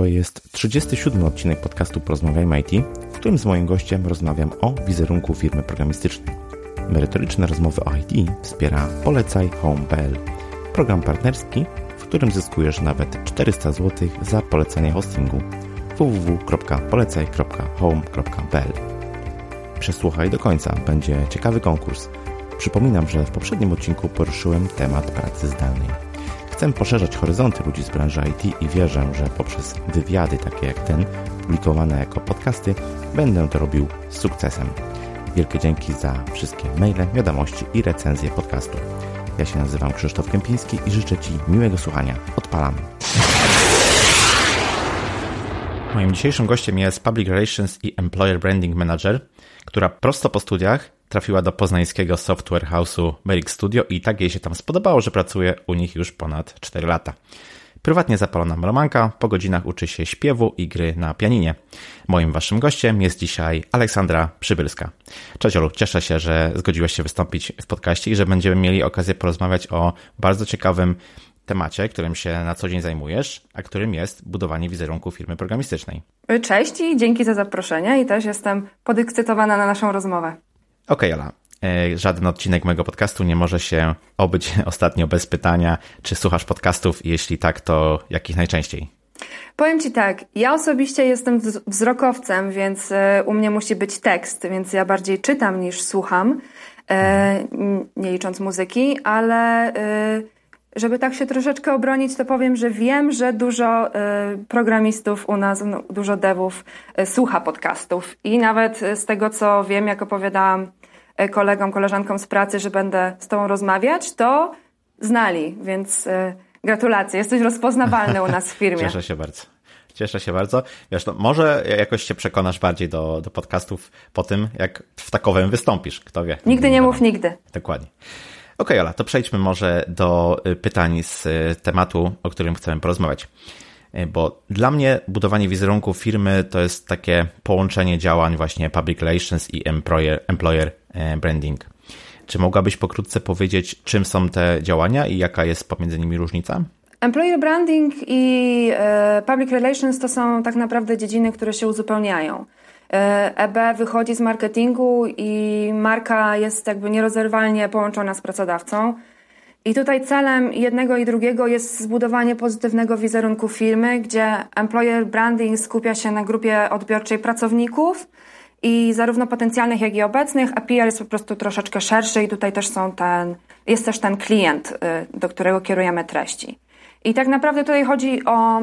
To jest 37 odcinek podcastu Porozmawiajmy IT, w którym z moim gościem rozmawiam o wizerunku firmy programistycznej. Merytoryczne rozmowy o IT wspiera Polecaj Home.pl, program partnerski, w którym zyskujesz nawet 400 zł za polecenie hostingu www.polecaj.home.pl. Przesłuchaj do końca, będzie ciekawy konkurs. Przypominam, że w poprzednim odcinku poruszyłem temat pracy zdalnej. Chcę poszerzać horyzonty ludzi z branży IT i wierzę, że poprzez wywiady takie jak ten, publikowane jako podcasty, będę to robił z sukcesem. Wielkie dzięki za wszystkie maile, wiadomości i recenzje podcastu. Ja się nazywam Krzysztof Kępiński i życzę Ci miłego słuchania. Odpalam. Moim dzisiejszym gościem jest Public Relations i Employer Branding Manager, która prosto po studiach trafiła do poznańskiego software house'u Merrick Studio i tak jej się tam spodobało, że pracuje u nich już ponad 4 lata. Prywatnie zapalona melomanka, po godzinach uczy się śpiewu i gry na pianinie. Moim waszym gościem jest dzisiaj Aleksandra Przybylska. Cześć Olu, cieszę się, że zgodziłaś się wystąpić w podcaście i że będziemy mieli okazję porozmawiać o bardzo ciekawym temacie, którym się na co dzień zajmujesz, a którym jest budowanie wizerunku firmy programistycznej. Cześć i dzięki za zaproszenie i też jestem podekscytowana na naszą rozmowę. Okej, okay, Ola. E, żaden odcinek mojego podcastu nie może się obyć ostatnio bez pytania, czy słuchasz podcastów? Jeśli tak, to jakich najczęściej? Powiem Ci tak, ja osobiście jestem wzrokowcem, więc e, u mnie musi być tekst, więc ja bardziej czytam niż słucham, e, nie licząc muzyki, ale żeby tak się troszeczkę obronić, to powiem, że wiem, że dużo programistów u nas, no, dużo devów słucha podcastów i nawet z tego, co wiem, jak opowiadałam kolegom, koleżankom z pracy, że będę z Tobą rozmawiać, to znali, więc e, gratulacje. Jesteś rozpoznawalny u nas w firmie. Cieszę się bardzo. Cieszę się bardzo. Wiesz, no, może jakoś się przekonasz bardziej do, do podcastów po tym, jak w takowym wystąpisz. Kto wie. Nigdy nie mów nigdy. Dokładnie. Okej, okay, Ola, to przejdźmy może do y, pytań z y, tematu, o którym chcemy porozmawiać. Y, bo dla mnie budowanie wizerunku firmy to jest takie połączenie działań właśnie public relations i employer, employer E, branding. Czy mogłabyś pokrótce powiedzieć, czym są te działania i jaka jest pomiędzy nimi różnica? Employer branding i e, public relations to są tak naprawdę dziedziny, które się uzupełniają. EB e wychodzi z marketingu i marka jest jakby nierozerwalnie połączona z pracodawcą. I tutaj celem jednego i drugiego jest zbudowanie pozytywnego wizerunku firmy, gdzie employer branding skupia się na grupie odbiorczej pracowników, i zarówno potencjalnych, jak i obecnych, a PR jest po prostu troszeczkę szerszy i tutaj też są ten, jest też ten klient, y, do którego kierujemy treści. I tak naprawdę tutaj chodzi o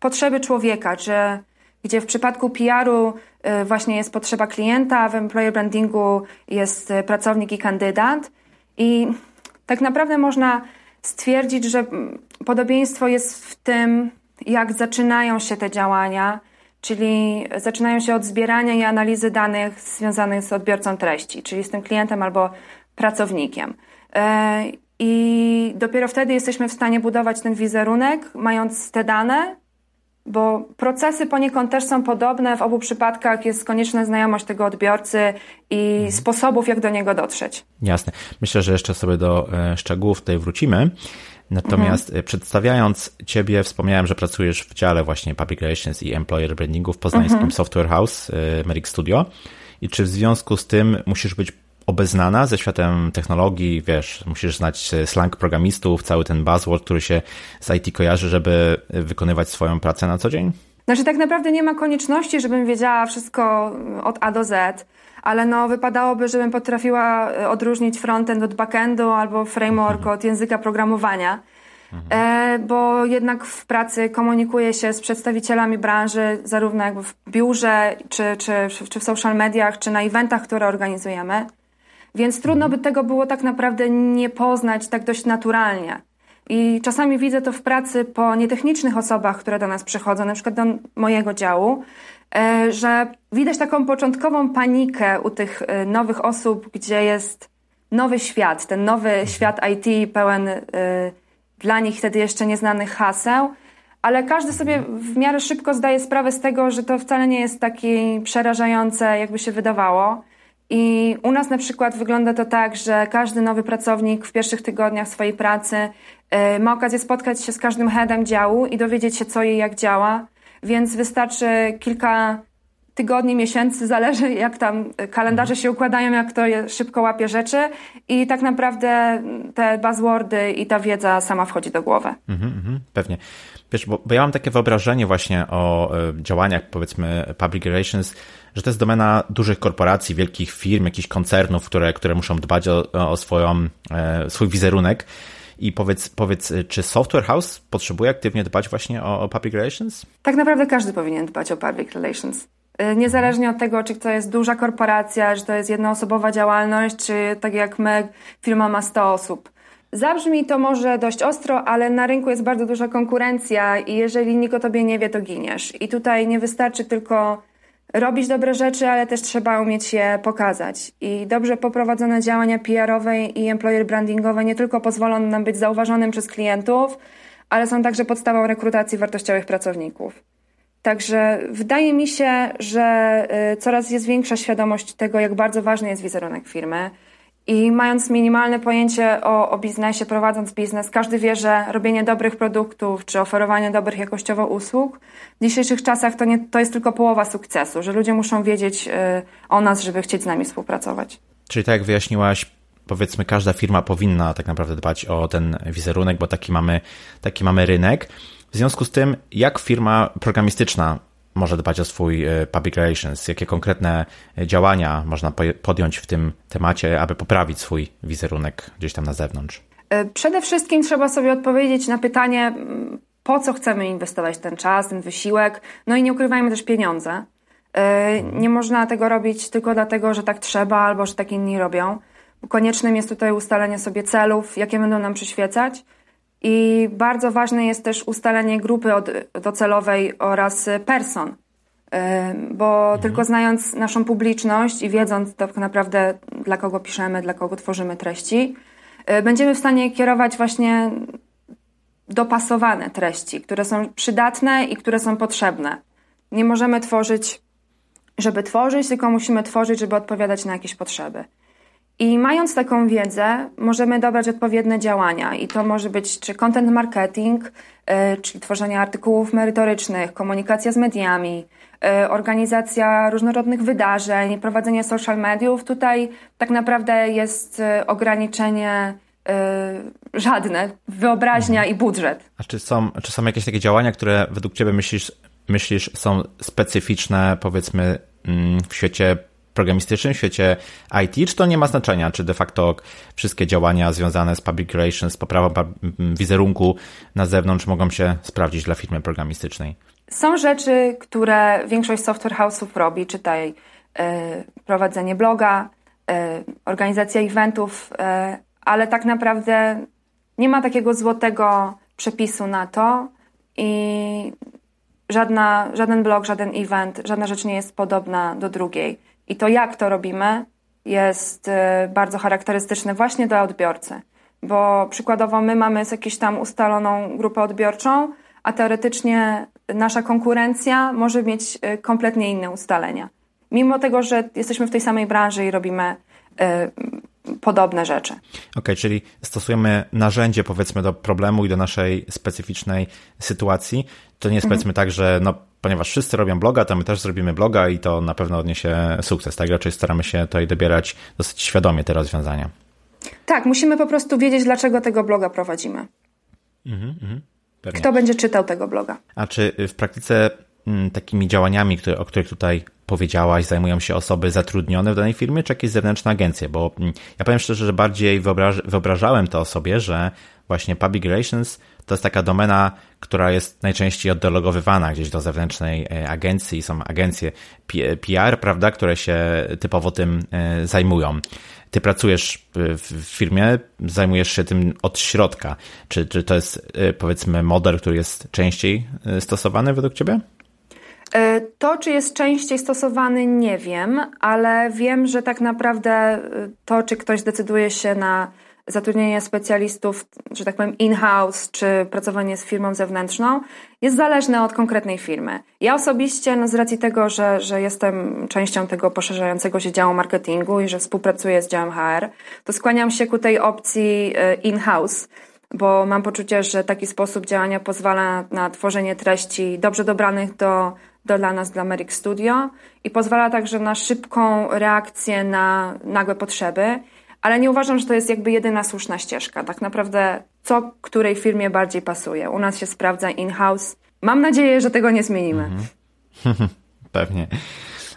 potrzeby człowieka, że gdzie w przypadku PR-u y, właśnie jest potrzeba klienta, w employer brandingu jest y, pracownik i kandydat. I tak naprawdę można stwierdzić, że mm, podobieństwo jest w tym, jak zaczynają się te działania, czyli zaczynają się od zbierania i analizy danych związanych z odbiorcą treści, czyli z tym klientem albo pracownikiem. E, I dopiero wtedy jesteśmy w stanie budować ten wizerunek, mając te dane, bo procesy poniekąd też są podobne. W obu przypadkach jest konieczna znajomość tego odbiorcy i mhm. sposobów, jak do niego dotrzeć. Jasne. Myślę, że jeszcze sobie do e, szczegółów tutaj wrócimy. Natomiast mhm. przedstawiając Ciebie, wspomniałem, że pracujesz w dziale właśnie Public Relations i Employer Brandingu w poznańskim mhm. Software House y, Merrick Studio. I czy w związku z tym musisz być obeznana ze światem technologii, wiesz, musisz znać slang programistów, cały ten buzzword, który się z IT kojarzy, żeby wykonywać swoją pracę na co dzień? Znaczy tak naprawdę nie ma konieczności, żebym wiedziała wszystko od A do Z ale no wypadałoby, żebym potrafiła e, odróżnić frontend od backendu albo framework mhm. od języka programowania. Mhm. E, bo jednak w pracy komunikuję się z przedstawicielami branży, zarówno jakby w biurze, czy, czy, czy w social mediach, czy na eventach, które organizujemy. Więc trudno mhm. by tego było tak naprawdę nie poznać tak dość naturalnie. I czasami widzę to w pracy po nietechnicznych osobach, które do nas przychodzą, na przykład do mojego działu, że widać taką początkową panikę u tych e, nowych osób, gdzie jest nowy świat, ten nowy świat IT pełen e, dla nich wtedy jeszcze nieznanych haseł, ale każdy sobie w miarę szybko zdaje sprawę z tego, że to wcale nie jest takie przerażające, jakby się wydawało. I u nas na przykład wygląda to tak, że każdy nowy pracownik w pierwszych tygodniach swojej pracy ma okazję spotkać się z każdym headem działu i dowiedzieć się, co i jak działa więc wystarczy kilka tygodni, miesięcy, zależy jak tam kalendarze się układają, jak to szybko łapie rzeczy i tak naprawdę te buzzwordy i ta wiedza sama wchodzi do głowy. Mhm, mhm, pewnie. Wiesz, bo, bo, ja mam takie wyobrażenie właśnie o y, działaniach, powiedzmy, public relations, że to jest domena dużych korporacji, wielkich firm, jakichś koncernów, które, które muszą dbać o, o swoją, e, swój wizerunek. I powiedz, powiedz, czy Software House potrzebuje aktywnie dbać właśnie o, o public relations? Tak naprawdę każdy powinien dbać o public relations. Y, niezależnie od tego, czy to jest duża korporacja, czy to jest jednoosobowa działalność, czy tak jak my, firma ma 100 osób. Zabrzmi to może dość ostro, ale na rynku jest bardzo duża konkurencja i jeżeli nikt o tobie nie wie, to giniesz. I tutaj nie wystarczy tylko robić dobre rzeczy, ale też trzeba umieć je pokazać. I dobrze poprowadzone działania PR-owe i employer brandingowe nie tylko pozwolą nam być zauważonym przez klientów, ale są także podstawą rekrutacji wartościowych pracowników. Także wydaje mi się, że y, coraz jest większa świadomość tego, jak bardzo ważny jest wizerunek firmy. I mając minimalne pojęcie o, o, biznesie, prowadząc biznes, każdy wie, że robienie dobrych produktów czy oferowanie dobrych jakościowo usług w dzisiejszych czasach to, nie, to jest tylko połowa sukcesu, że ludzie muszą wiedzieć y, o nas, żeby chcieć z nami współpracować. Czyli tak jak wyjaśniłaś, powiedzmy każda firma powinna tak naprawdę dbać o ten wizerunek, bo taki mamy, taki mamy rynek. W związku z tym, jak firma programistyczna może dbać o swój e, public relations? Jakie konkretne działania można podjąć w tym temacie, aby poprawić swój wizerunek gdzieś tam na zewnątrz? E, przede wszystkim trzeba sobie odpowiedzieć na pytanie, po co chcemy inwestować ten czas, ten wysiłek, no i nie ukrywajmy też pieniądze. E, nie można tego robić tylko dlatego, że tak trzeba albo że tak inni robią. Koniecznym jest tutaj ustalenie sobie celów, jakie będą nam przyświecać i bardzo ważne jest też ustalenie grupy docelowej oraz person, bo mhm. tylko znając naszą publiczność i wiedząc tak naprawdę dla kogo piszemy, dla kogo tworzymy treści, y, będziemy w stanie kierować właśnie dopasowane treści, które są przydatne i które są potrzebne. Nie możemy tworzyć, żeby tworzyć, tylko musimy tworzyć, żeby odpowiadać na jakieś potrzeby. I mając taką wiedzę, możemy dobrać odpowiednie działania. I to może być czy content marketing, y, czyli tworzenie artykułów merytorycznych, komunikacja z mediami, y, organizacja różnorodnych wydarzeń, prowadzenie social mediów. Tutaj tak naprawdę jest y, ograniczenie żadne, wyobraźnia mhm. i budżet. A czy są, czy są jakieś takie działania, które według Ciebie myślisz, myślisz są specyficzne, powiedzmy, mm, w świecie programistycznym świecie IT, czy to nie ma znaczenia, czy de facto wszystkie działania związane z public relations, z poprawą wizerunku na zewnątrz mogą się sprawdzić dla firmy programistycznej? Są rzeczy, które większość software house'ów robi, czytaj yy, prowadzenie bloga, yy, organizacja eventów, yy, ale tak naprawdę nie ma takiego złotego przepisu na to i żadna, żaden blog, żaden event, żadna rzecz nie jest podobna do drugiej. I to, jak to robimy, jest y, bardzo charakterystyczne właśnie dla odbiorcy. Bo przykładowo my mamy jakąś tam ustaloną grupę odbiorczą, a teoretycznie nasza konkurencja może mieć y, kompletnie inne ustalenia. Mimo tego, że jesteśmy w tej samej branży i robimy y, podobne rzeczy. Okej, okay, czyli stosujemy narzędzie powiedzmy do problemu i do naszej specyficznej sytuacji. To nie jest mhm. powiedzmy tak, że no, ponieważ wszyscy robią bloga, to my też zrobimy bloga i to na pewno odniesie sukces. Tak raczej staramy się tutaj dobierać dosyć świadomie te rozwiązania. Tak, musimy po prostu wiedzieć, dlaczego tego bloga prowadzimy. Mhm, mhm, Kto będzie czytał tego bloga? A czy w praktyce mm, takimi działaniami, które, o których tutaj powiedziałaś, zajmują się osoby zatrudnione w danej firmie, czy jakieś zewnętrzne agencje? Bo mm, ja powiem szczerze, że bardziej wyobraż, wyobrażałem to sobie, że właśnie public relations to jest taka domena, która jest najczęściej oddelegowywana gdzieś do zewnętrznej e, agencji. Są agencje PR, prawda, które się typowo tym e, zajmują. Ty pracujesz w firmie, zajmujesz się tym od środka. Czy, czy to jest e, powiedzmy model, który jest częściej stosowany według Ciebie? To, czy jest częściej stosowany, nie wiem, ale wiem, że tak naprawdę to, czy ktoś decyduje się na zatrudnienie specjalistów, że tak powiem, in-house, czy pracowanie z firmą zewnętrzną, jest zależne od konkretnej firmy. Ja osobiście, no z racji tego, że, że jestem częścią tego poszerzającego się działu marketingu i że współpracuję z działem HR, to skłaniam się ku tej opcji e, in-house, bo mam poczucie, że taki sposób działania pozwala na tworzenie treści dobrze dobranych do, do dla nas, dla Merrick Studio i pozwala także na szybką reakcję na nagłe potrzeby, ale nie uważam, że to jest jakby jedyna słuszna ścieżka. Tak naprawdę co której firmie bardziej pasuje. U nas się sprawdza in-house. Mam nadzieję, że tego nie zmienimy. Mhm. Pewnie.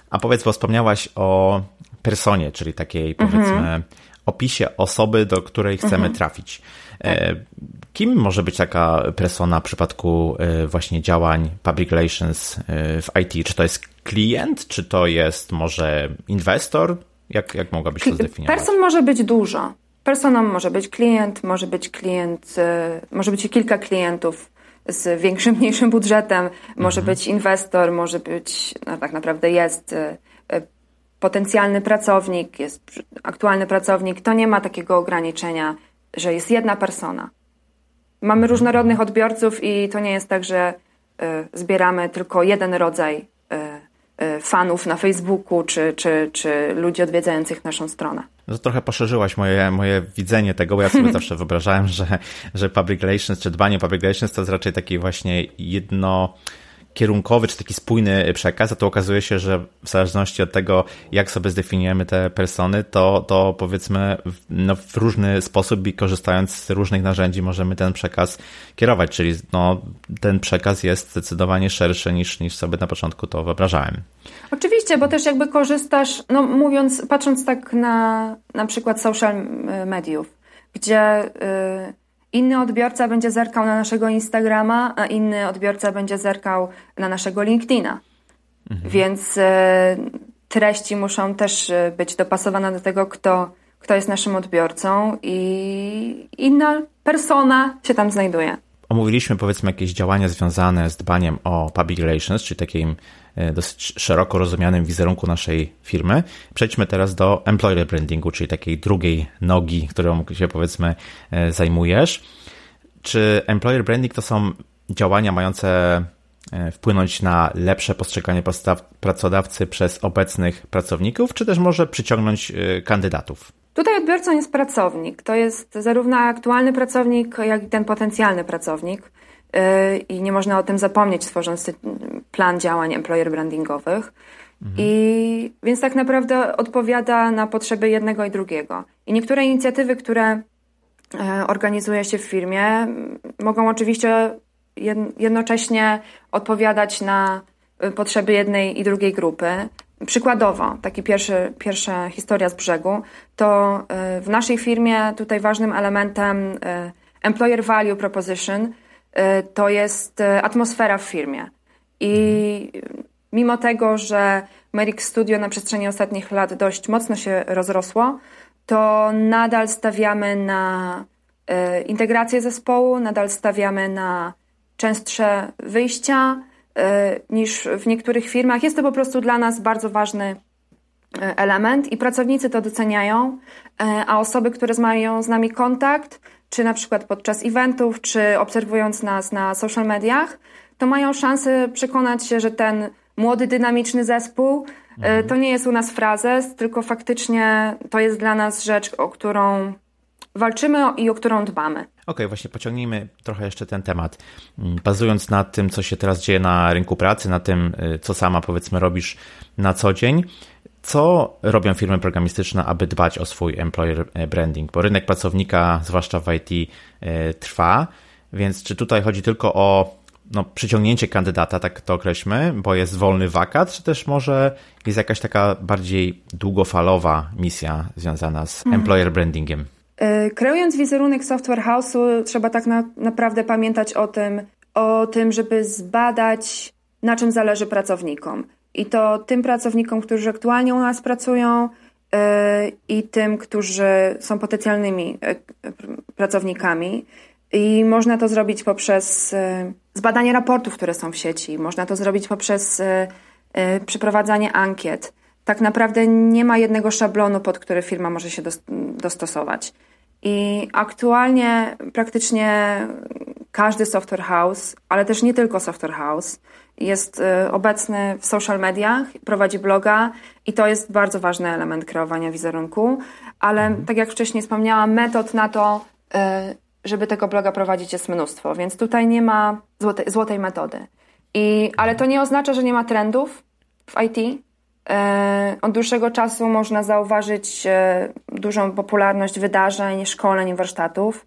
A powiedz, bo wspomniałaś o personie, czyli takiej powiedzmy mhm. opisie osoby, do której chcemy mhm. trafić. E, kim może być taka persona w przypadku e, właśnie działań public relations e, w IT? Czy to jest klient, czy to jest może inwestor? Jak, jak mogłabyś to zdefiniować? Person może być dużo. Personą może być klient, może być klient, może być kilka klientów z większym, mniejszym budżetem, może mhm. być inwestor, może być, no tak naprawdę jest potencjalny pracownik, jest aktualny pracownik. To nie ma takiego ograniczenia że jest jedna persona. Mamy różnorodnych odbiorców i to nie jest tak, że zbieramy tylko jeden rodzaj fanów na Facebooku czy, czy, czy ludzi odwiedzających naszą stronę. No to trochę poszerzyłaś moje, moje widzenie tego, bo ja sobie zawsze wyobrażałem, że, że public relations czy dbanie o public relations to jest raczej taki właśnie jedno kierunkowy, czy taki spójny przekaz, a to okazuje się, że w zależności od tego, jak sobie zdefiniujemy te persony, to, to powiedzmy no, w różny sposób i korzystając z różnych narzędzi możemy ten przekaz kierować, czyli no, ten przekaz jest zdecydowanie szerszy niż, niż sobie na początku to wyobrażałem. Oczywiście, bo też jakby korzystasz, no mówiąc, patrząc tak na, na przykład social mediów, gdzie... Yy Inny odbiorca będzie zerkał na naszego Instagrama, a inny odbiorca będzie zerkał na naszego LinkedIna. Mhm. Więc e, treści muszą też e, być dopasowane do tego, kto, kto jest naszym odbiorcą i inna persona się tam znajduje. Omówiliśmy powiedzmy jakieś działania związane z dbaniem o public relations, czyli takim e, dosyć szeroko rozumianym wizerunku naszej firmy. Przejdźmy teraz do employer brandingu, czyli takiej drugiej nogi, którą się powiedzmy e, zajmujesz. Czy employer branding to są działania mające e, wpłynąć na lepsze postrzeganie pracodawcy przez obecnych pracowników, czy też może przyciągnąć kandydatów? Tutaj odbiorcą jest pracownik. To jest zarówno aktualny pracownik, jak i ten potencjalny pracownik. Y, I nie można o tym zapomnieć, tworząc plan działań employer brandingowych. Mhm. I więc tak naprawdę odpowiada na potrzeby jednego i drugiego. I niektóre inicjatywy, które e, organizuje się w firmie, mogą oczywiście jednocześnie odpowiadać na e, potrzeby jednej i drugiej grupy. Przykładowo, taki pierwszy, pierwsza historia z brzegu, to y, w naszej firmie tutaj ważnym elementem y, employer value proposition y, to jest atmosfera w firmie. I mimo tego, że Merrick Studio na przestrzeni ostatnich lat dość mocno się rozrosło, to nadal stawiamy na integrację zespołu, nadal stawiamy na częstsze wyjścia, E, niż w niektórych firmach. Jest to po prostu dla nas bardzo ważny e, element i pracownicy to doceniają, e, a osoby, które mają z nami kontakt, czy na przykład podczas eventów, czy obserwując nas na social mediach, to mają szansę przekonać się, że ten młody, dynamiczny zespół mhm. to nie jest u nas frazes, tylko faktycznie to jest dla nas rzecz, o którą walczymy i o którą dbamy. Okej, okay, właśnie pociągnijmy trochę jeszcze ten temat. Mm, bazując na tym, co się teraz dzieje na rynku pracy, na tym, y, co sama powiedzmy robisz na co dzień, co robią firmy programistyczne, aby dbać o swój employer e, branding? Bo rynek pracownika, zwłaszcza w IT, e, trwa, więc czy tutaj chodzi tylko o no, przyciągnięcie kandydata, tak to określmy, bo jest wolny wakat, czy też może jest jakaś taka bardziej długofalowa misja związana z mhm. employer brandingiem? E, kreując wizerunek Software House'u, trzeba tak na, naprawdę pamiętać o tym, o tym, żeby zbadać, na czym zależy pracownikom. I to tym pracownikom, którzy aktualnie u nas pracują, yy, i tym, którzy są potencjalnymi yy, pracownikami. I można to zrobić poprzez zbadanie raportów, które są w sieci, można to zrobić poprzez przeprowadzanie ankiet. Tak naprawdę nie ma jednego szablonu, pod który firma może się dostosować. I aktualnie praktycznie każdy software house, ale też nie tylko software house, jest y, obecny w social mediach, prowadzi bloga i to jest bardzo ważny element kreowania wizerunku. Ale mhm. tak jak wcześniej wspomniałam, metod na to y, żeby tego bloga prowadzić jest mnóstwo, więc tutaj nie ma złotej, złotej metody. I, ale to nie oznacza, że nie ma trendów w IT. E, od dłuższego czasu można zauważyć e, dużą popularność wydarzeń, szkoleń, warsztatów.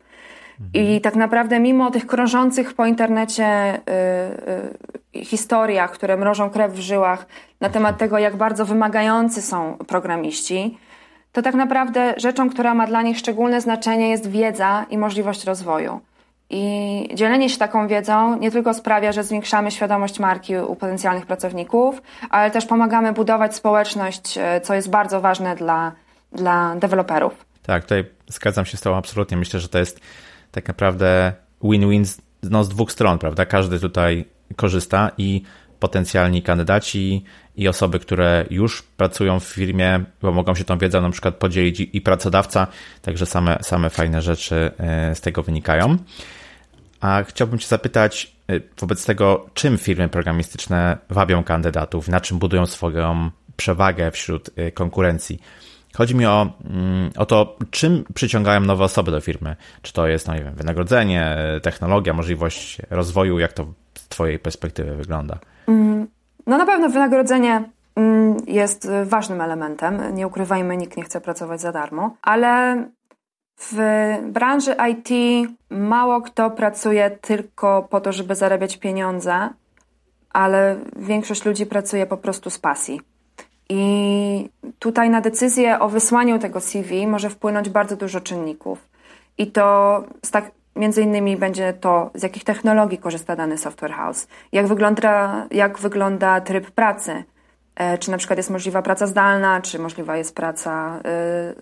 I tak naprawdę, mimo tych krążących po internecie y, historiach, które mrożą krew w żyłach na temat tego, jak bardzo wymagający są programiści, to tak naprawdę rzeczą, która ma dla nich szczególne znaczenie, jest wiedza i możliwość rozwoju. I dzielenie się taką wiedzą nie tylko sprawia, że zwiększamy świadomość marki u potencjalnych pracowników, ale też pomagamy budować społeczność, y, co jest bardzo ważne dla, dla deweloperów. Tak, tutaj zgadzam się z Tobą absolutnie. Myślę, że to jest tak naprawdę win-win z, no, z dwóch stron, prawda? Każdy tutaj korzysta i potencjalni kandydaci i osoby, które już pracują w firmie, bo mogą się tą wiedzą na przykład podzielić i pracodawca, także same, same fajne rzeczy e, z tego wynikają. A chciałbym Cię zapytać e, wobec tego, czym firmy programistyczne wabią kandydatów, na czym budują swoją przewagę wśród e, konkurencji. Chodzi mi o, mm, o to, czym przyciągają nowe osoby do firmy. Czy to jest, no nie wiem, wynagrodzenie, technologia, możliwość rozwoju, jak to z Twojej perspektywy wygląda? Mm, no na pewno wynagrodzenie mm, jest ważnym elementem. Nie ukrywajmy, nikt nie chce pracować za darmo, ale w branży IT mało kto pracuje tylko po to, żeby zarabiać pieniądze, ale większość ludzi pracuje po prostu z pasji. I tutaj na decyzję o wysłaniu tego CV może wpłynąć bardzo dużo czynników. I to tak, między innymi będzie to, z jakich technologii korzysta dany software house, jak wygląda, jak wygląda tryb pracy, czy na przykład jest możliwa praca zdalna, czy możliwa jest praca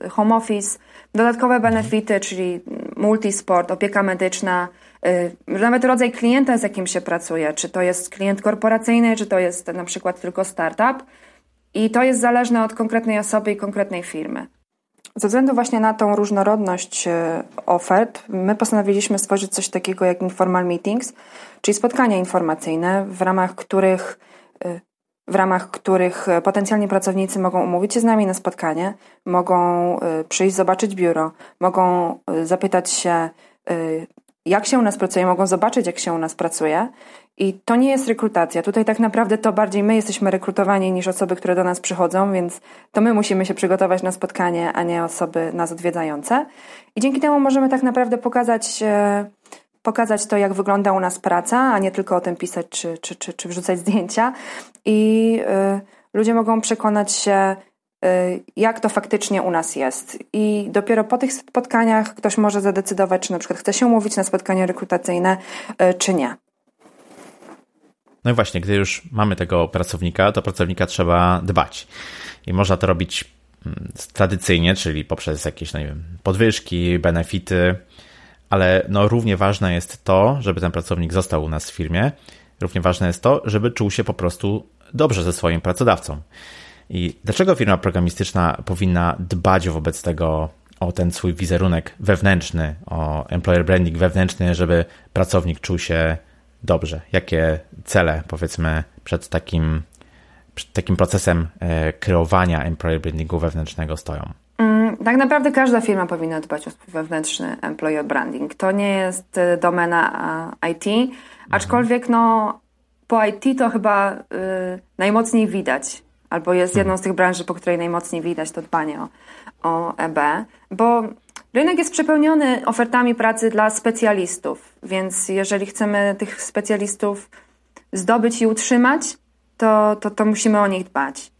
y, home office, dodatkowe benefity, czyli multisport, opieka medyczna, y, nawet rodzaj klienta, z jakim się pracuje, czy to jest klient korporacyjny, czy to jest na przykład tylko startup. I to jest zależne od konkretnej osoby i konkretnej firmy. Ze względu właśnie na tą różnorodność e, ofert, my postanowiliśmy stworzyć coś takiego jak informal meetings, czyli spotkania informacyjne, w ramach których e, w ramach których potencjalni pracownicy mogą umówić się z nami na spotkanie, mogą e, przyjść zobaczyć biuro, mogą zapytać się, jak się u nas pracuje, mogą zobaczyć, jak się u nas pracuje. I to nie jest rekrutacja. Tutaj tak naprawdę to bardziej my jesteśmy rekrutowani niż osoby, które do nas przychodzą, więc to my musimy się przygotować na spotkanie, a nie osoby nas odwiedzające. I dzięki temu możemy tak naprawdę pokazać, e, pokazać to, jak wygląda u nas praca, a nie tylko o tym pisać czy, czy, czy, czy wrzucać zdjęcia. I y, ludzie mogą przekonać się, Y, jak to faktycznie u nas jest. I dopiero po tych spotkaniach ktoś może zadecydować, czy na przykład chce się umówić na spotkanie rekrutacyjne, y, czy nie. No i właśnie, gdy już mamy tego pracownika, to pracownika trzeba dbać. I można to robić mm, tradycyjnie, czyli poprzez jakieś, no nie wiem, podwyżki, benefity, ale no równie ważne jest to, żeby ten pracownik został u nas w firmie. Równie ważne jest to, żeby czuł się po prostu dobrze ze swoim pracodawcą. I dlaczego firma programistyczna powinna dbać wobec tego o ten swój wizerunek wewnętrzny, o employer branding wewnętrzny, żeby pracownik czuł się dobrze? Jakie cele, powiedzmy, przed takim, przed takim procesem e, kreowania employer brandingu wewnętrznego stoją? Mm, tak naprawdę każda firma powinna dbać o swój wewnętrzny employer branding. To nie jest e, domena IT, aczkolwiek no, po IT to chyba y, najmocniej widać albo jest jedną z tych branży, po której najmocniej widać to dbanie o, o EB, bo rynek jest przepełniony ofertami pracy dla specjalistów, więc jeżeli chcemy tych specjalistów zdobyć i utrzymać, to, to, to musimy o nich dbać.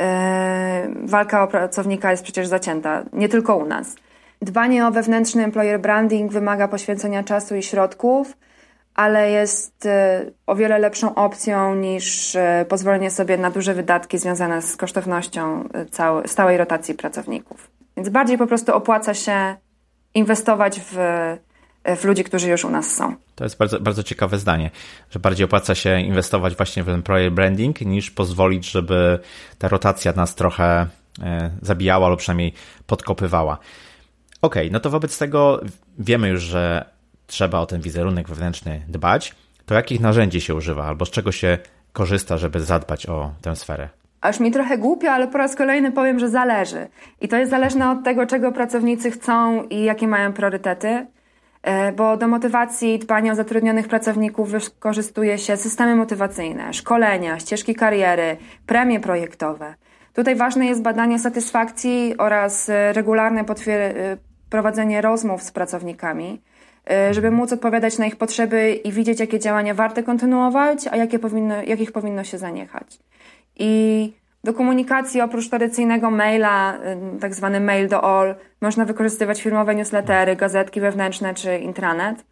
Yy, walka o pracownika jest przecież zacięta, nie tylko u nas. Dbanie o wewnętrzny employer branding wymaga poświęcenia czasu i środków, ale jest e, o wiele lepszą opcją niż e, pozwolenie sobie na duże wydatki związane z kosztownością stałej rotacji pracowników. Więc bardziej po prostu opłaca się inwestować w, w ludzi, którzy już u nas są. To jest bardzo, bardzo ciekawe zdanie, że bardziej opłaca się inwestować właśnie w ten projekt branding, niż pozwolić, żeby ta rotacja nas trochę zabijała lub przynajmniej podkopywała. Okej, okay, no to wobec tego wiemy już, że trzeba o ten wizerunek wewnętrzny dbać, to jakich narzędzi się używa albo z czego się korzysta, żeby zadbać o tę sferę? Aż mi trochę głupio, ale po raz kolejny powiem, że zależy. I to jest zależne od tego, czego pracownicy chcą i jakie mają priorytety. E, bo do motywacji dbania o zatrudnionych pracowników wykorzystuje się systemy motywacyjne, szkolenia, ścieżki kariery, premie projektowe. Tutaj ważne jest badanie satysfakcji oraz e, regularne e, prowadzenie rozmów z pracownikami, żeby móc odpowiadać na ich potrzeby i widzieć, jakie działania warte kontynuować, a jakie powinno, jakich powinno się zaniechać. I do komunikacji oprócz tradycyjnego maila, tak zwany mail do all, można wykorzystywać firmowe newslettery, gazetki wewnętrzne czy intranet.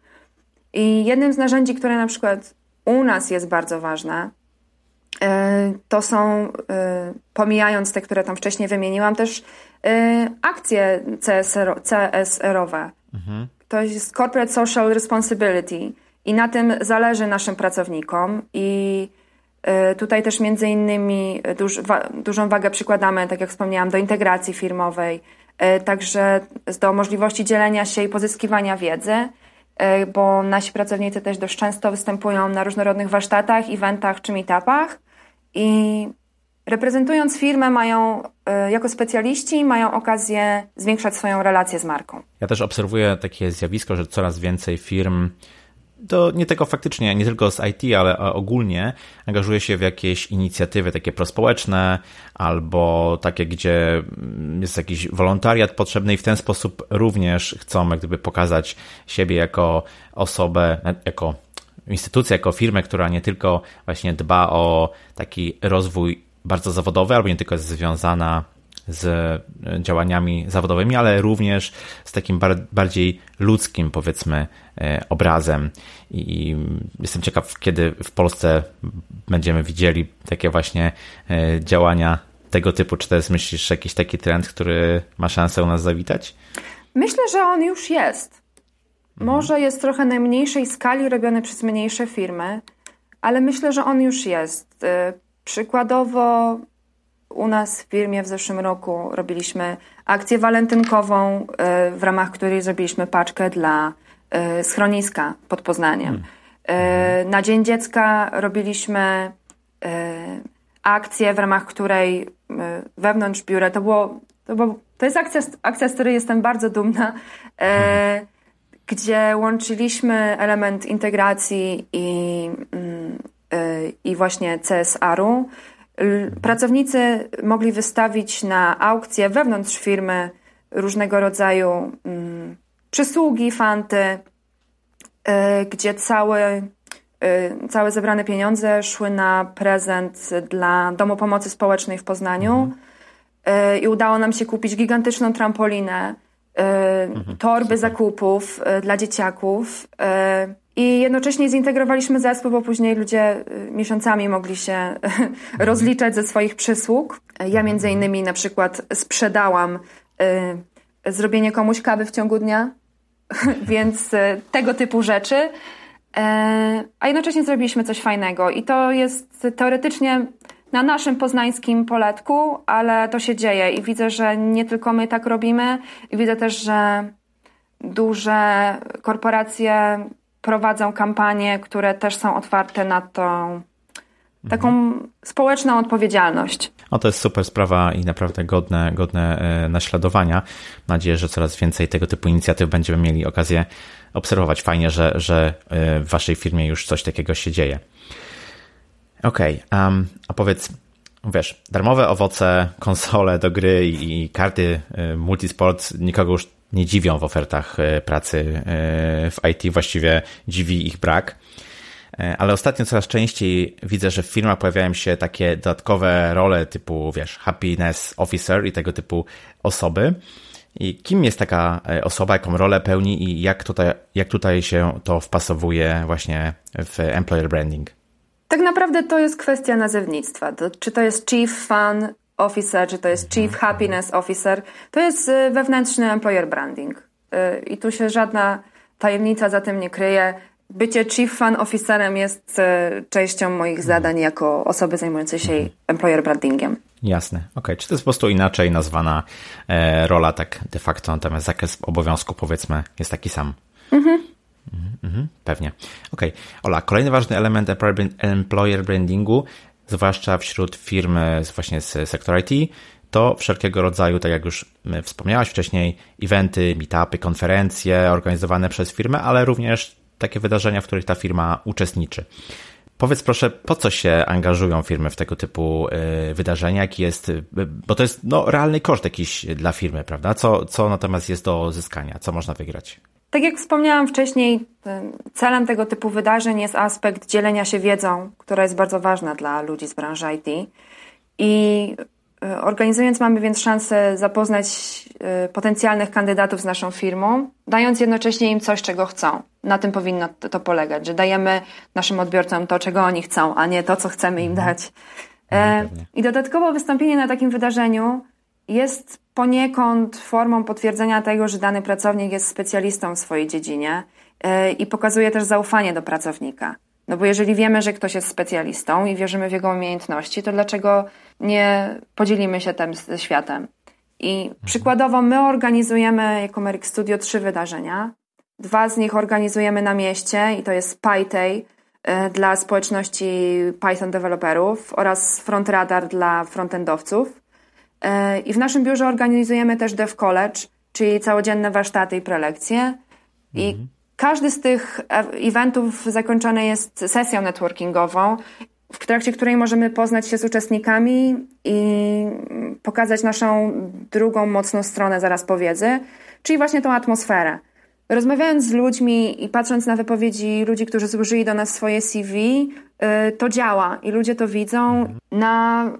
I jednym z narzędzi, które na przykład u nas jest bardzo ważne, e, to są, e, pomijając te, które tam wcześniej wymieniłam, też akcje CSR, CSR-owe. Mhm. To jest Corporate Social Responsibility i na tym zależy naszym pracownikom i tutaj też między innymi duż, wa, dużą wagę przykładamy, tak jak wspomniałam, do integracji firmowej, e, także do możliwości dzielenia się i pozyskiwania wiedzy, e, bo nasi pracownicy też dość często występują na różnorodnych warsztatach, eventach czy meetupach i reprezentując firmę mają jako specjaliści mają okazję zwiększać swoją relację z marką. Ja też obserwuję takie zjawisko, że coraz więcej firm to nie tylko faktycznie, nie tylko z IT, ale ogólnie angażuje się w jakieś inicjatywy takie prospołeczne albo takie, gdzie jest jakiś wolontariat potrzebny i w ten sposób również chcą jak gdyby pokazać siebie jako osobę, jako instytucję, jako firmę, która nie tylko właśnie dba o taki rozwój bardzo zawodowy, albo nie tylko jest związana z e, działaniami zawodowymi, ale również z takim bardziej ludzkim, powiedzmy, e, obrazem. I jestem ciekaw, kiedy w Polsce będziemy widzieli takie właśnie e, działania tego typu. Czy to jest, myślisz, jakiś taki trend, który ma szansę u nas zawitać? Myślę, że on już jest. Mhm. Może jest trochę na mniejszej skali robiony przez mniejsze firmy, ale myślę, że on już jest. Przykładowo u nas w firmie w zeszłym roku robiliśmy akcję walentynkową, e, w ramach której zrobiliśmy paczkę dla e, schroniska pod Poznaniem. Hmm. Na Dzień Dziecka robiliśmy akcję, w ramach której wewnątrz biura, to było, to, było, to jest akcja, akcja, z której jestem bardzo dumna, hmm. gdzie łączyliśmy element integracji i, mm, i właśnie CSR-u Pracownicy mogli wystawić na aukcję wewnątrz firmy różnego rodzaju mm, przysługi, fanty, y, gdzie całe, całe zebrane pieniądze szły na prezent dla Domu Pomocy Społecznej w Poznaniu. Mhm. Y, I udało nam się kupić gigantyczną trampolinę, mhm. torby zakupów dla dzieciaków. I jednocześnie zintegrowaliśmy zespół, bo później ludzie miesiącami mogli się rozliczać ze swoich przysług. Ja między innymi na przykład sprzedałam zrobienie komuś kawy w ciągu dnia, więc tego typu rzeczy. E, a jednocześnie zrobiliśmy coś fajnego i to jest teoretycznie na naszym poznańskim poletku, ale to się dzieje i widzę, że nie tylko my tak robimy i widzę też, że duże korporacje prowadzą kampanie, które też są otwarte na tą taką mhm. społeczną odpowiedzialność. O, to jest super sprawa i naprawdę godne, godne e, naśladowania. Mam nadzieję, że coraz więcej tego typu inicjatyw będziemy mieli okazję obserwować. Fajnie, że, że e, w waszej firmie już coś takiego się dzieje. Okej, okay, um, a powiedz, wiesz, darmowe owoce, konsole do gry i, karty e, multisport nikogo już nie dziwią w ofertach e, pracy e, w IT, właściwie dziwi ich brak. E, ale ostatnio coraz częściej widzę, że w firmach pojawiają się takie dodatkowe role typu, wiesz, happiness officer i tego typu osoby. I kim jest taka osoba, jaką rolę pełni i jak tutaj, jak tutaj się to wpasowuje właśnie w employer branding? Tak naprawdę to jest kwestia nazewnictwa. To, czy to jest chief fun officer, czy to jest chief happiness officer, to jest y, wewnętrzny employer branding. Y, I tu się żadna tajemnica za tym nie kryje. Bycie chief fan officerem jest y, częścią moich zadań jako osoby zajmującej się employer brandingiem. Jasne, okej. Okay. Czy to jest po prostu inaczej nazwana e, rola tak de facto, natomiast zakres obowiązku powiedzmy jest taki sam? Mhm. Mhm, mhm pewnie. Okej. Ola, kolejny ważny element employer brandingu zwłaszcza wśród firm właśnie z sektora IT, to wszelkiego rodzaju, tak jak już wspomniałaś wcześniej, eventy, meetupy, konferencje organizowane przez firmę, ale również takie wydarzenia, w których ta firma uczestniczy. Powiedz proszę, po co się angażują firmy w tego typu y, wydarzenia? Jaki jest, y, bo to jest no, realny koszt jakiś dla firmy, prawda? Co, co natomiast jest do zyskania? Co można wygrać? Tak jak wspomniałam wcześniej, celem tego typu wydarzeń jest aspekt dzielenia się wiedzą, która jest bardzo ważna dla ludzi z branży IT. I y, organizując mamy więc szansę zapoznać potencjalnych kandydatów z naszą firmą, dając jednocześnie im coś, czego chcą. Na tym powinno to polegać, że dajemy naszym odbiorcom to, czego oni chcą, a nie to, co chcemy im mhm. dać. E, no, I dodatkowo wystąpienie na takim wydarzeniu jest poniekąd formą potwierdzenia tego, że dany pracownik jest specjalistą w swojej dziedzinie e, i pokazuje też zaufanie do pracownika. No bo jeżeli wiemy, że ktoś jest specjalistą i wierzymy w jego umiejętności, to dlaczego nie podzielimy się tym światem? I przykładowo my organizujemy jako Merrick Studio trzy wydarzenia. Dwa z nich organizujemy na mieście i to jest PyTay e, dla społeczności Python deweloperów oraz FrontRadar dla frontendowców. I w naszym biurze organizujemy też Dev College, czyli całodzienne warsztaty i prelekcje. I mhm. każdy z tych eventów zakończony jest sesją networkingową, w trakcie której możemy poznać się z uczestnikami i pokazać naszą drugą mocną stronę zaraz po wiedzy, czyli właśnie tą atmosferę. Rozmawiając z ludźmi i patrząc na wypowiedzi ludzi, którzy złożyli do nas swoje CV, y, to działa i ludzie to widzą. Mhm. Na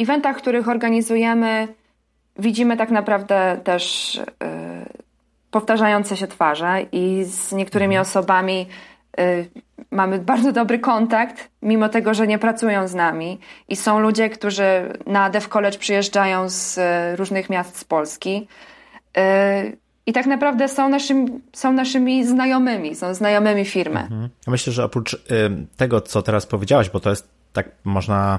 eventach, których organizujemy, widzimy tak naprawdę też y, powtarzające się twarze i z niektórymi mhm. osobami y, mamy bardzo dobry kontakt, mimo tego, że nie pracują z nami. I są ludzie, którzy na Dev College przyjeżdżają z różnych miast z Polski i tak naprawdę są, naszym, są naszymi znajomymi, są znajomymi firmy. Mhm. Ja myślę, że oprócz y, tego, co teraz powiedziałaś, bo to jest tak można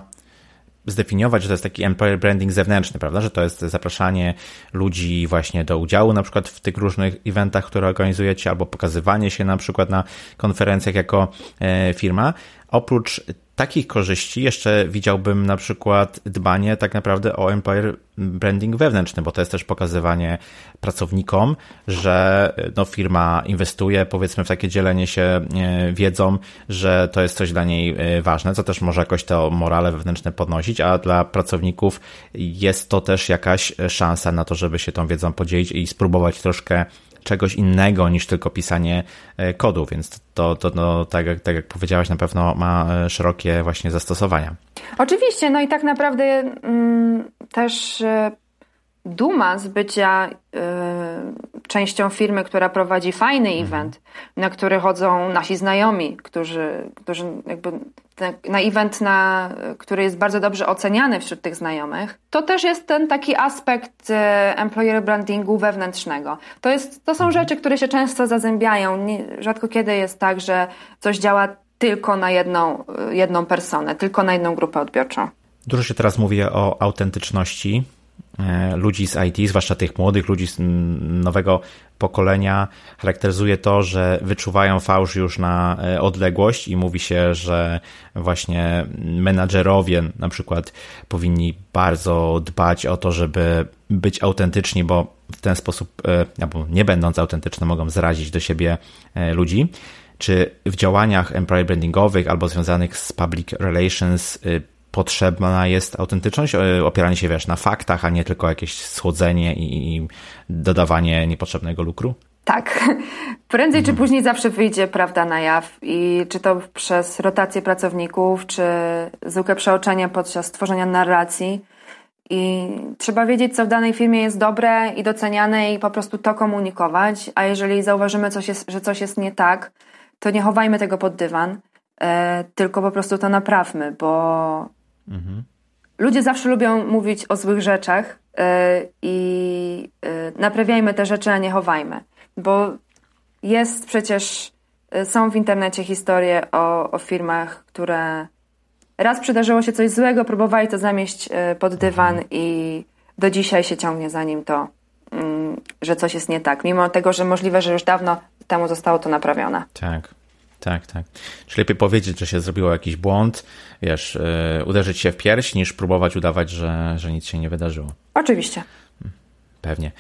zdefiniować, że to jest taki employer branding zewnętrzny, prawda? Że to jest zapraszanie ludzi właśnie do udziału na przykład w tych różnych eventach, które organizujecie, albo pokazywanie się na przykład na konferencjach jako e, firma. Oprócz takich korzyści jeszcze widziałbym na przykład dbanie tak naprawdę o employer branding wewnętrzny, bo to jest też pokazywanie pracownikom, że no, firma inwestuje powiedzmy w takie dzielenie się e, wiedzą, że to jest coś dla niej e, ważne, co też może jakoś to morale wewnętrzne podnosić, a dla pracowników jest to też jakaś szansa na to, żeby się tą wiedzą podzielić i spróbować troszkę czegoś innego niż tylko pisanie e, kodu, więc to, to no, tak, jak, tak jak powiedziałaś, na pewno ma e, szerokie właśnie zastosowania. Oczywiście, no i tak naprawdę mm, też e, duma z bycia y, częścią firmy, która prowadzi fajny mhm. event, na który chodzą nasi znajomi, którzy, którzy jakby na event, na, który jest bardzo dobrze oceniany wśród tych znajomych, to też jest ten taki aspekt y, employer brandingu wewnętrznego. To, jest, to są mhm. rzeczy, które się często zazębiają. Nie, rzadko kiedy jest tak, że coś działa tylko na jedną, jedną personę, tylko na jedną grupę odbiorczą. Dużo się teraz mówi o autentyczności E, ludzi z IT, zwłaszcza tych młodych ludzi z nowego pokolenia, charakteryzuje to, że wyczuwają fałsz już na e, odległość i mówi się, że właśnie menadżerowie na przykład powinni bardzo dbać o to, żeby być autentyczni, bo w ten sposób, e, albo nie będąc autentyczni, mogą zrazić do siebie ludzi. Czy w działaniach employer brandingowych albo związanych z public relations potrzebna jest autentyczność, e, opieranie się, wiesz, na faktach, a nie tylko jakieś schłodzenie i dodawanie niepotrzebnego lukru? Tak. Prędzej mhm. czy później zawsze wyjdzie prawda na jaw i czy to przez rotację pracowników, czy zwykłe przeoczenia podczas tworzenia narracji. I trzeba wiedzieć, co w danej firmie jest dobre i doceniane i po prostu to komunikować, a jeżeli zauważymy, coś jest, że coś jest nie tak, to nie chowajmy tego pod dywan, e, tylko po prostu to naprawmy, bo Mhm. Ludzie zawsze lubią mówić o złych rzeczach yy, i yy, naprawiajmy te rzeczy, a nie chowajmy. Bo jest przecież, yy, są w internecie historie o, o firmach, które raz przydarzyło się coś złego, próbowali to zamieść pod dywan mhm. i do dzisiaj się ciągnie za nim to, mm, że coś jest nie tak. Mimo tego, że możliwe, że już dawno temu zostało to naprawione. Tak. Tak, tak. Czyli lepiej powiedzieć, że się zrobiło jakiś błąd, wiesz, yy, uderzyć się w pierś, niż próbować udawać, że, że nic się nie wydarzyło. Oczywiście. Pewnie.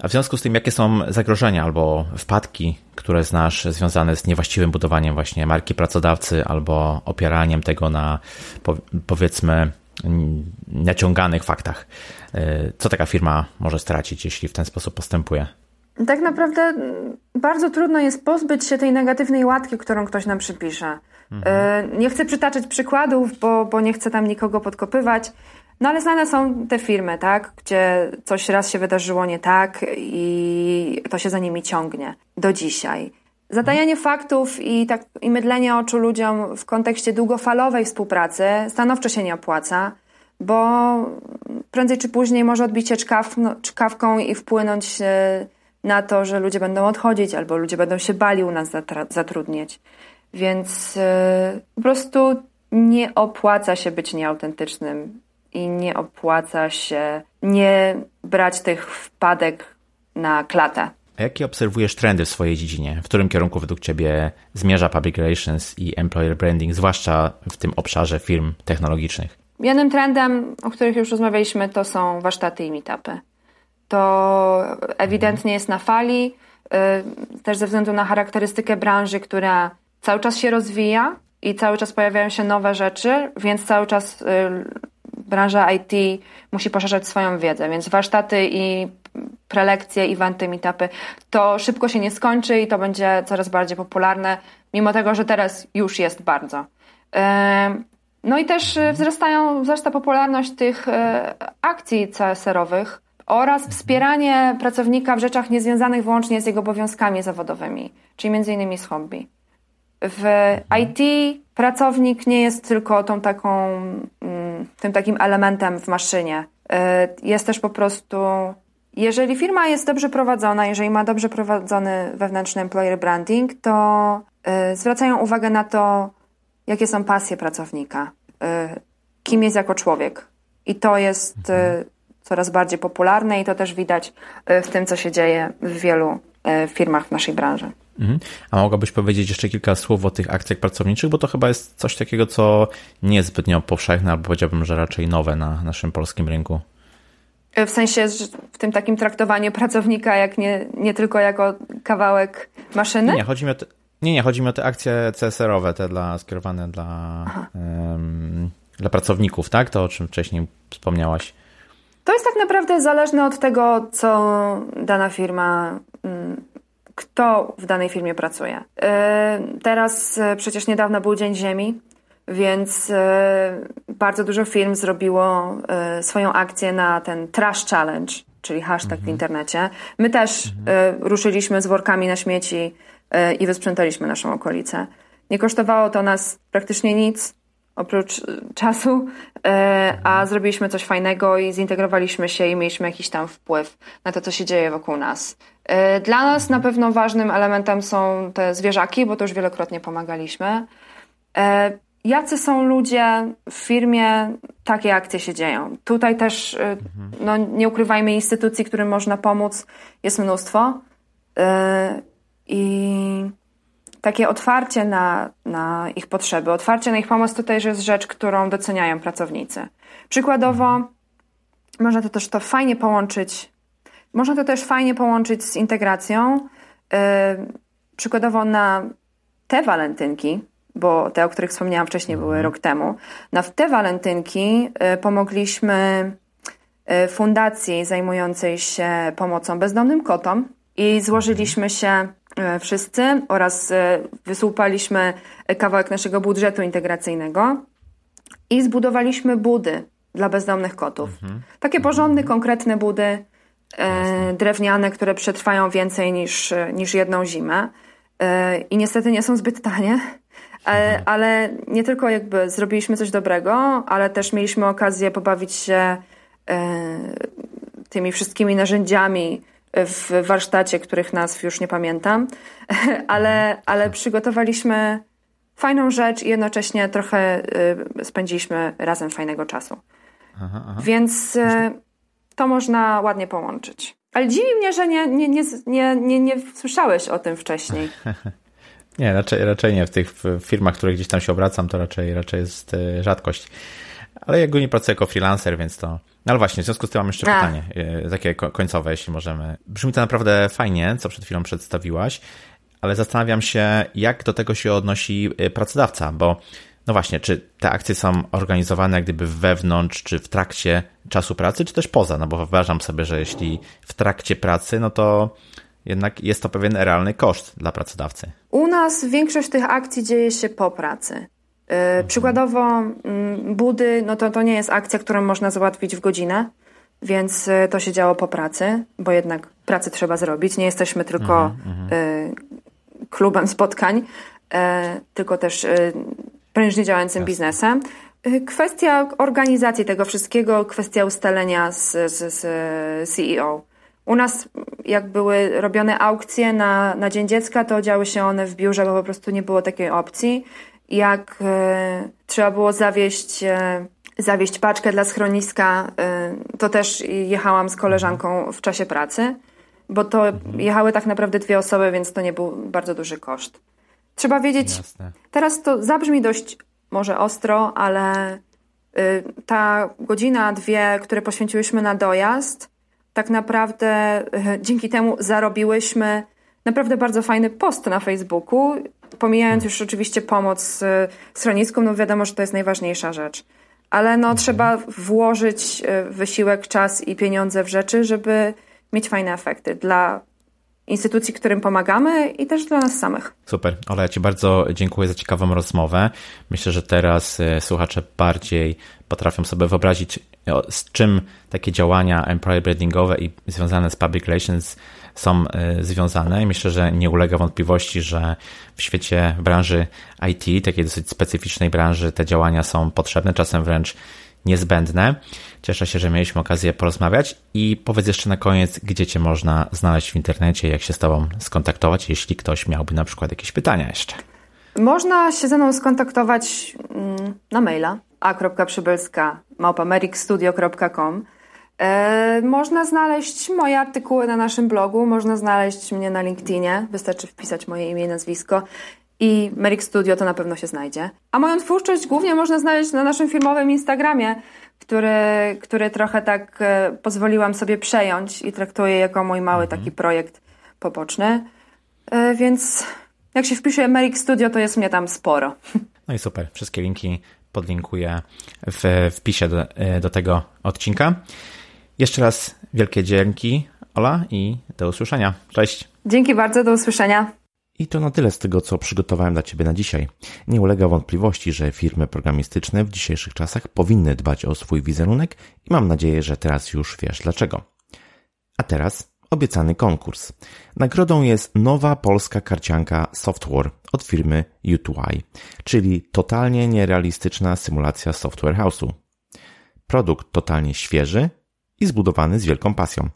A w związku z tym, jakie są zagrożenia albo wpadki, które znasz związane z niewłaściwym budowaniem właśnie marki pracodawcy albo opieraniem tego na powiedzmy naciąganych faktach? E, co taka firma może stracić, jeśli w ten sposób postępuje? Tak naprawdę bardzo trudno jest pozbyć się tej negatywnej łatki, którą ktoś nam przypisze. Mhm. Nie chcę przytaczać przykładów, bo, bo nie chcę tam nikogo podkopywać, no ale znane są te firmy, tak, gdzie coś raz się wydarzyło nie tak i to się za nimi ciągnie do dzisiaj. Zatajanie faktów i, tak, i mydlenie oczu ludziom w kontekście długofalowej współpracy stanowczo się nie opłaca, bo prędzej czy później może odbić się czkaw, no, czkawką i wpłynąć na to, że ludzie będą odchodzić albo ludzie będą się bali u nas zatrudniać. Więc yy, po prostu nie opłaca się być nieautentycznym i nie opłaca się nie brać tych wpadek na klatę. A jakie obserwujesz trendy w swojej dziedzinie? W którym kierunku według Ciebie zmierza public relations i employer branding, zwłaszcza w tym obszarze firm technologicznych? Jednym trendem, o których już rozmawialiśmy, to są warsztaty i meetupy. To ewidentnie jest na fali, y, też ze względu na charakterystykę branży, która cały czas się rozwija i cały czas pojawiają się nowe rzeczy, więc cały czas y, branża IT musi poszerzać swoją wiedzę, więc warsztaty i prelekcje, eventy, meetupy, to szybko się nie skończy i to będzie coraz bardziej popularne, mimo tego, że teraz już jest bardzo. No i też wzrastają, wzrasta popularność tych akcji CSR-owych oraz wspieranie pracownika w rzeczach niezwiązanych wyłącznie z jego obowiązkami zawodowymi, czyli innymi z hobby. W IT pracownik nie jest tylko tą taką, mm, tym takim elementem w maszynie. E, jest też po prostu, jeżeli firma jest dobrze prowadzona, jeżeli ma dobrze prowadzony wewnętrzny employer branding, to e, zwracają uwagę na to, jakie są pasje pracownika, e, kim jest jako człowiek. I to jest. Coraz bardziej popularne i to też widać w tym, co się dzieje w wielu firmach w naszej branży. Mhm. A mogłabyś powiedzieć jeszcze kilka słów o tych akcjach pracowniczych, bo to chyba jest coś takiego, co nie jest zbytnio powszechne, albo powiedziałbym, że raczej nowe na naszym polskim rynku. W sensie w tym takim traktowaniu pracownika jak nie, nie tylko jako kawałek maszyny? Nie, chodzi mi o te, nie, nie, chodzi mi o te akcje CSR-owe, te dla, skierowane dla, um, dla pracowników, tak? To, o czym wcześniej wspomniałaś. To jest tak naprawdę zależne od tego, co dana firma mm, kto w danej firmie pracuje. E, teraz e, przecież niedawno był Dzień Ziemi, więc e, bardzo dużo firm zrobiło swoją akcję na ten Trash Challenge, czyli hashtag mhm. w internecie. My też mhm. ruszyliśmy z workami na śmieci i wysprzątaliśmy naszą okolicę. Nie kosztowało to nas praktycznie nic oprócz czasu, a mhm. zrobiliśmy coś fajnego i zintegrowaliśmy się i mieliśmy jakiś tam wpływ na to, co się dzieje wokół nas. E, dla nas na pewno ważnym elementem są te zwierzaki, bo to już wielokrotnie pomagaliśmy. E, jacy są ludzie w firmie, takie akcje się dzieją. Tutaj też, e, no, nie ukrywajmy, instytucji, którym można pomóc, jest mnóstwo. I takie otwarcie na, na ich potrzeby, otwarcie na ich pomoc to też jest rzecz, którą doceniają pracownicy. Przykładowo, można to też to fajnie połączyć można to też fajnie połączyć z integracją. Yy, przykładowo na te walentynki, bo te, o których wspomniałam wcześniej, były mhm. rok temu, na te walentynki yy, pomogliśmy yy, fundacji zajmującej się pomocą bezdomnym kotom i złożyliśmy się wszyscy oraz wysłupaliśmy kawałek naszego budżetu integracyjnego i zbudowaliśmy budy dla bezdomnych kotów. Mhm. Takie porządne, mhm. konkretne budy, E, drewniane, które przetrwają więcej niż, niż jedną zimę. E, I niestety nie są zbyt tanie, ale, ale nie tylko jakby zrobiliśmy coś dobrego, ale też mieliśmy okazję pobawić się e, tymi wszystkimi narzędziami w warsztacie, których nazw już nie pamiętam, ale, ale przygotowaliśmy fajną rzecz i jednocześnie trochę spędziliśmy razem fajnego czasu. Aha, aha. Więc to można ładnie połączyć. Ale dziwi mnie, że nie, nie, nie, nie, nie, nie słyszałeś o tym wcześniej. Nie, raczej, raczej nie. W tych firmach, w których gdzieś tam się obracam, to raczej, raczej jest e, rzadkość. Ale ja nie pracuję jako freelancer, więc to. No ale właśnie, w związku z tym mam jeszcze A. pytanie, e, takie końcowe, jeśli możemy. Brzmi to naprawdę fajnie, co przed chwilą przedstawiłaś, ale zastanawiam się, jak do tego się odnosi e, pracodawca, bo no właśnie, czy te akcje są organizowane jak gdyby wewnątrz, czy w trakcie czasu pracy, czy też poza? No bo wyobrażam sobie, że jeśli w trakcie pracy, no to jednak jest to pewien realny koszt dla pracodawcy. U nas większość tych akcji dzieje się po pracy. Mhm. Przykładowo mm, budy, no to, to nie jest akcja, którą można załatwić w godzinę, więc y, to się działo po pracy, bo jednak pracy trzeba zrobić. Nie jesteśmy tylko mhm, mhm. y, klubem spotkań, y, tylko też y, prężnie działającym Jasne. biznesem. Y, kwestia organizacji tego wszystkiego, kwestia ustalenia z, z, z CEO. U nas, jak były robione aukcje na, na Dzień Dziecka, to działy się one w biurze, bo po prostu nie było takiej opcji. Jak e, trzeba było zawieść, e, zawieść paczkę dla schroniska, e, to też jechałam z koleżanką w czasie pracy, bo to jechały tak naprawdę dwie osoby, więc to nie był bardzo duży koszt. Trzeba wiedzieć, Jasne. teraz to zabrzmi dość może ostro, ale ta godzina, dwie, które poświęciłyśmy na dojazd, tak naprawdę dzięki temu zarobiłyśmy naprawdę bardzo fajny post na Facebooku, pomijając już oczywiście pomoc e, schroniskom, no wiadomo, że to jest najważniejsza rzecz. Ale no, hmm. trzeba włożyć e, wysiłek, czas i pieniądze w rzeczy, żeby mieć fajne efekty dla instytucji, którym pomagamy i też dla nas samych. Super. Ola, ja Ci bardzo dziękuję za ciekawą rozmowę. Myślę, że teraz słuchacze bardziej potrafią sobie wyobrazić, z czym takie działania employer brandingowe i związane z public relations są e, związane. I myślę, że nie ulega wątpliwości, że w świecie branży IT, takiej dosyć specyficznej branży, te działania są potrzebne, czasem wręcz niezbędne. Cieszę się, że mieliśmy okazję porozmawiać i powiedz jeszcze na koniec, gdzie Cię można znaleźć w internecie, jak się z Tobą skontaktować, jeśli ktoś miałby na przykład jakieś pytania jeszcze. Można się ze mną skontaktować mm, na maila a.przybylska małpamericstudio.com e, Można znaleźć moje artykuły na naszym blogu, można znaleźć mnie na LinkedInie, wystarczy wpisać moje imię i nazwisko i Merrick Studio to na pewno się znajdzie. A moją twórczość głównie można znaleźć na naszym firmowym Instagramie, który, który trochę tak e, pozwoliłam sobie przejąć i traktuję jako mój mały mhm. taki projekt poboczny. E, więc jak się wpisze Merrick Studio, to jest mnie tam sporo. No i super. Wszystkie linki podlinkuję w wpisie do, do tego odcinka. Jeszcze raz wielkie dzięki, Ola, i do usłyszenia. Cześć. Dzięki bardzo, do usłyszenia. I to na tyle z tego, co przygotowałem dla Ciebie na dzisiaj. Nie ulega wątpliwości, że firmy programistyczne w dzisiejszych czasach powinny dbać o swój wizerunek i mam nadzieję, że teraz już wiesz dlaczego. A teraz obiecany konkurs. Nagrodą jest nowa polska karcianka Software od firmy U2i, czyli totalnie nierealistyczna symulacja software house'u. Produkt totalnie świeży i zbudowany z wielką pasją.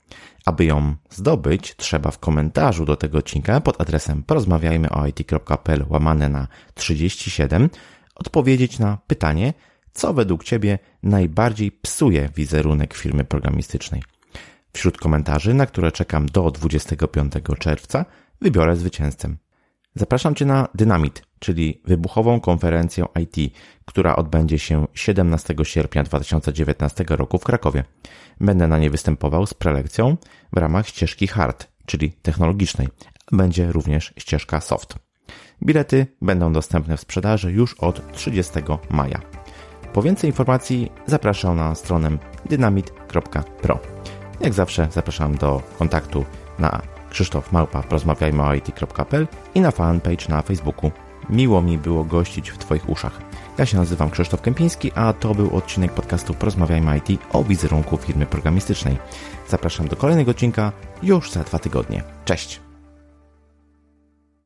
Aby ją zdobyć, trzeba w komentarzu do tego odcinka pod adresem porozmawiajmy o it.pl łamane na 37 odpowiedzieć na pytanie, co według Ciebie najbardziej psuje wizerunek firmy programistycznej. Wśród komentarzy, na które czekam do 25 czerwca, wybiorę zwycięzcę. Zapraszam Cię na Dynamit, czyli wybuchową konferencję IT, która odbędzie się 17 sierpnia 2019 roku w Krakowie. Będę na niej występował z prelekcją w ramach ścieżki hard, czyli technologicznej. Będzie również ścieżka soft. Bilety będą dostępne w sprzedaży już od 30 maja. Po więcej informacji zapraszam na stronę dynamit.pro. Jak zawsze zapraszam do kontaktu na Krzysztof Małpa porozmawiajmy o IT.pl i na fanpage na Facebooku. Miło mi było gościć w Twoich uszach. Ja się nazywam Krzysztof Kępiński, a to był odcinek podcastu Porozmawiajmy IT o wizerunku firmy programistycznej. Zapraszam do kolejnego odcinka już za dwa tygodnie. Cześć!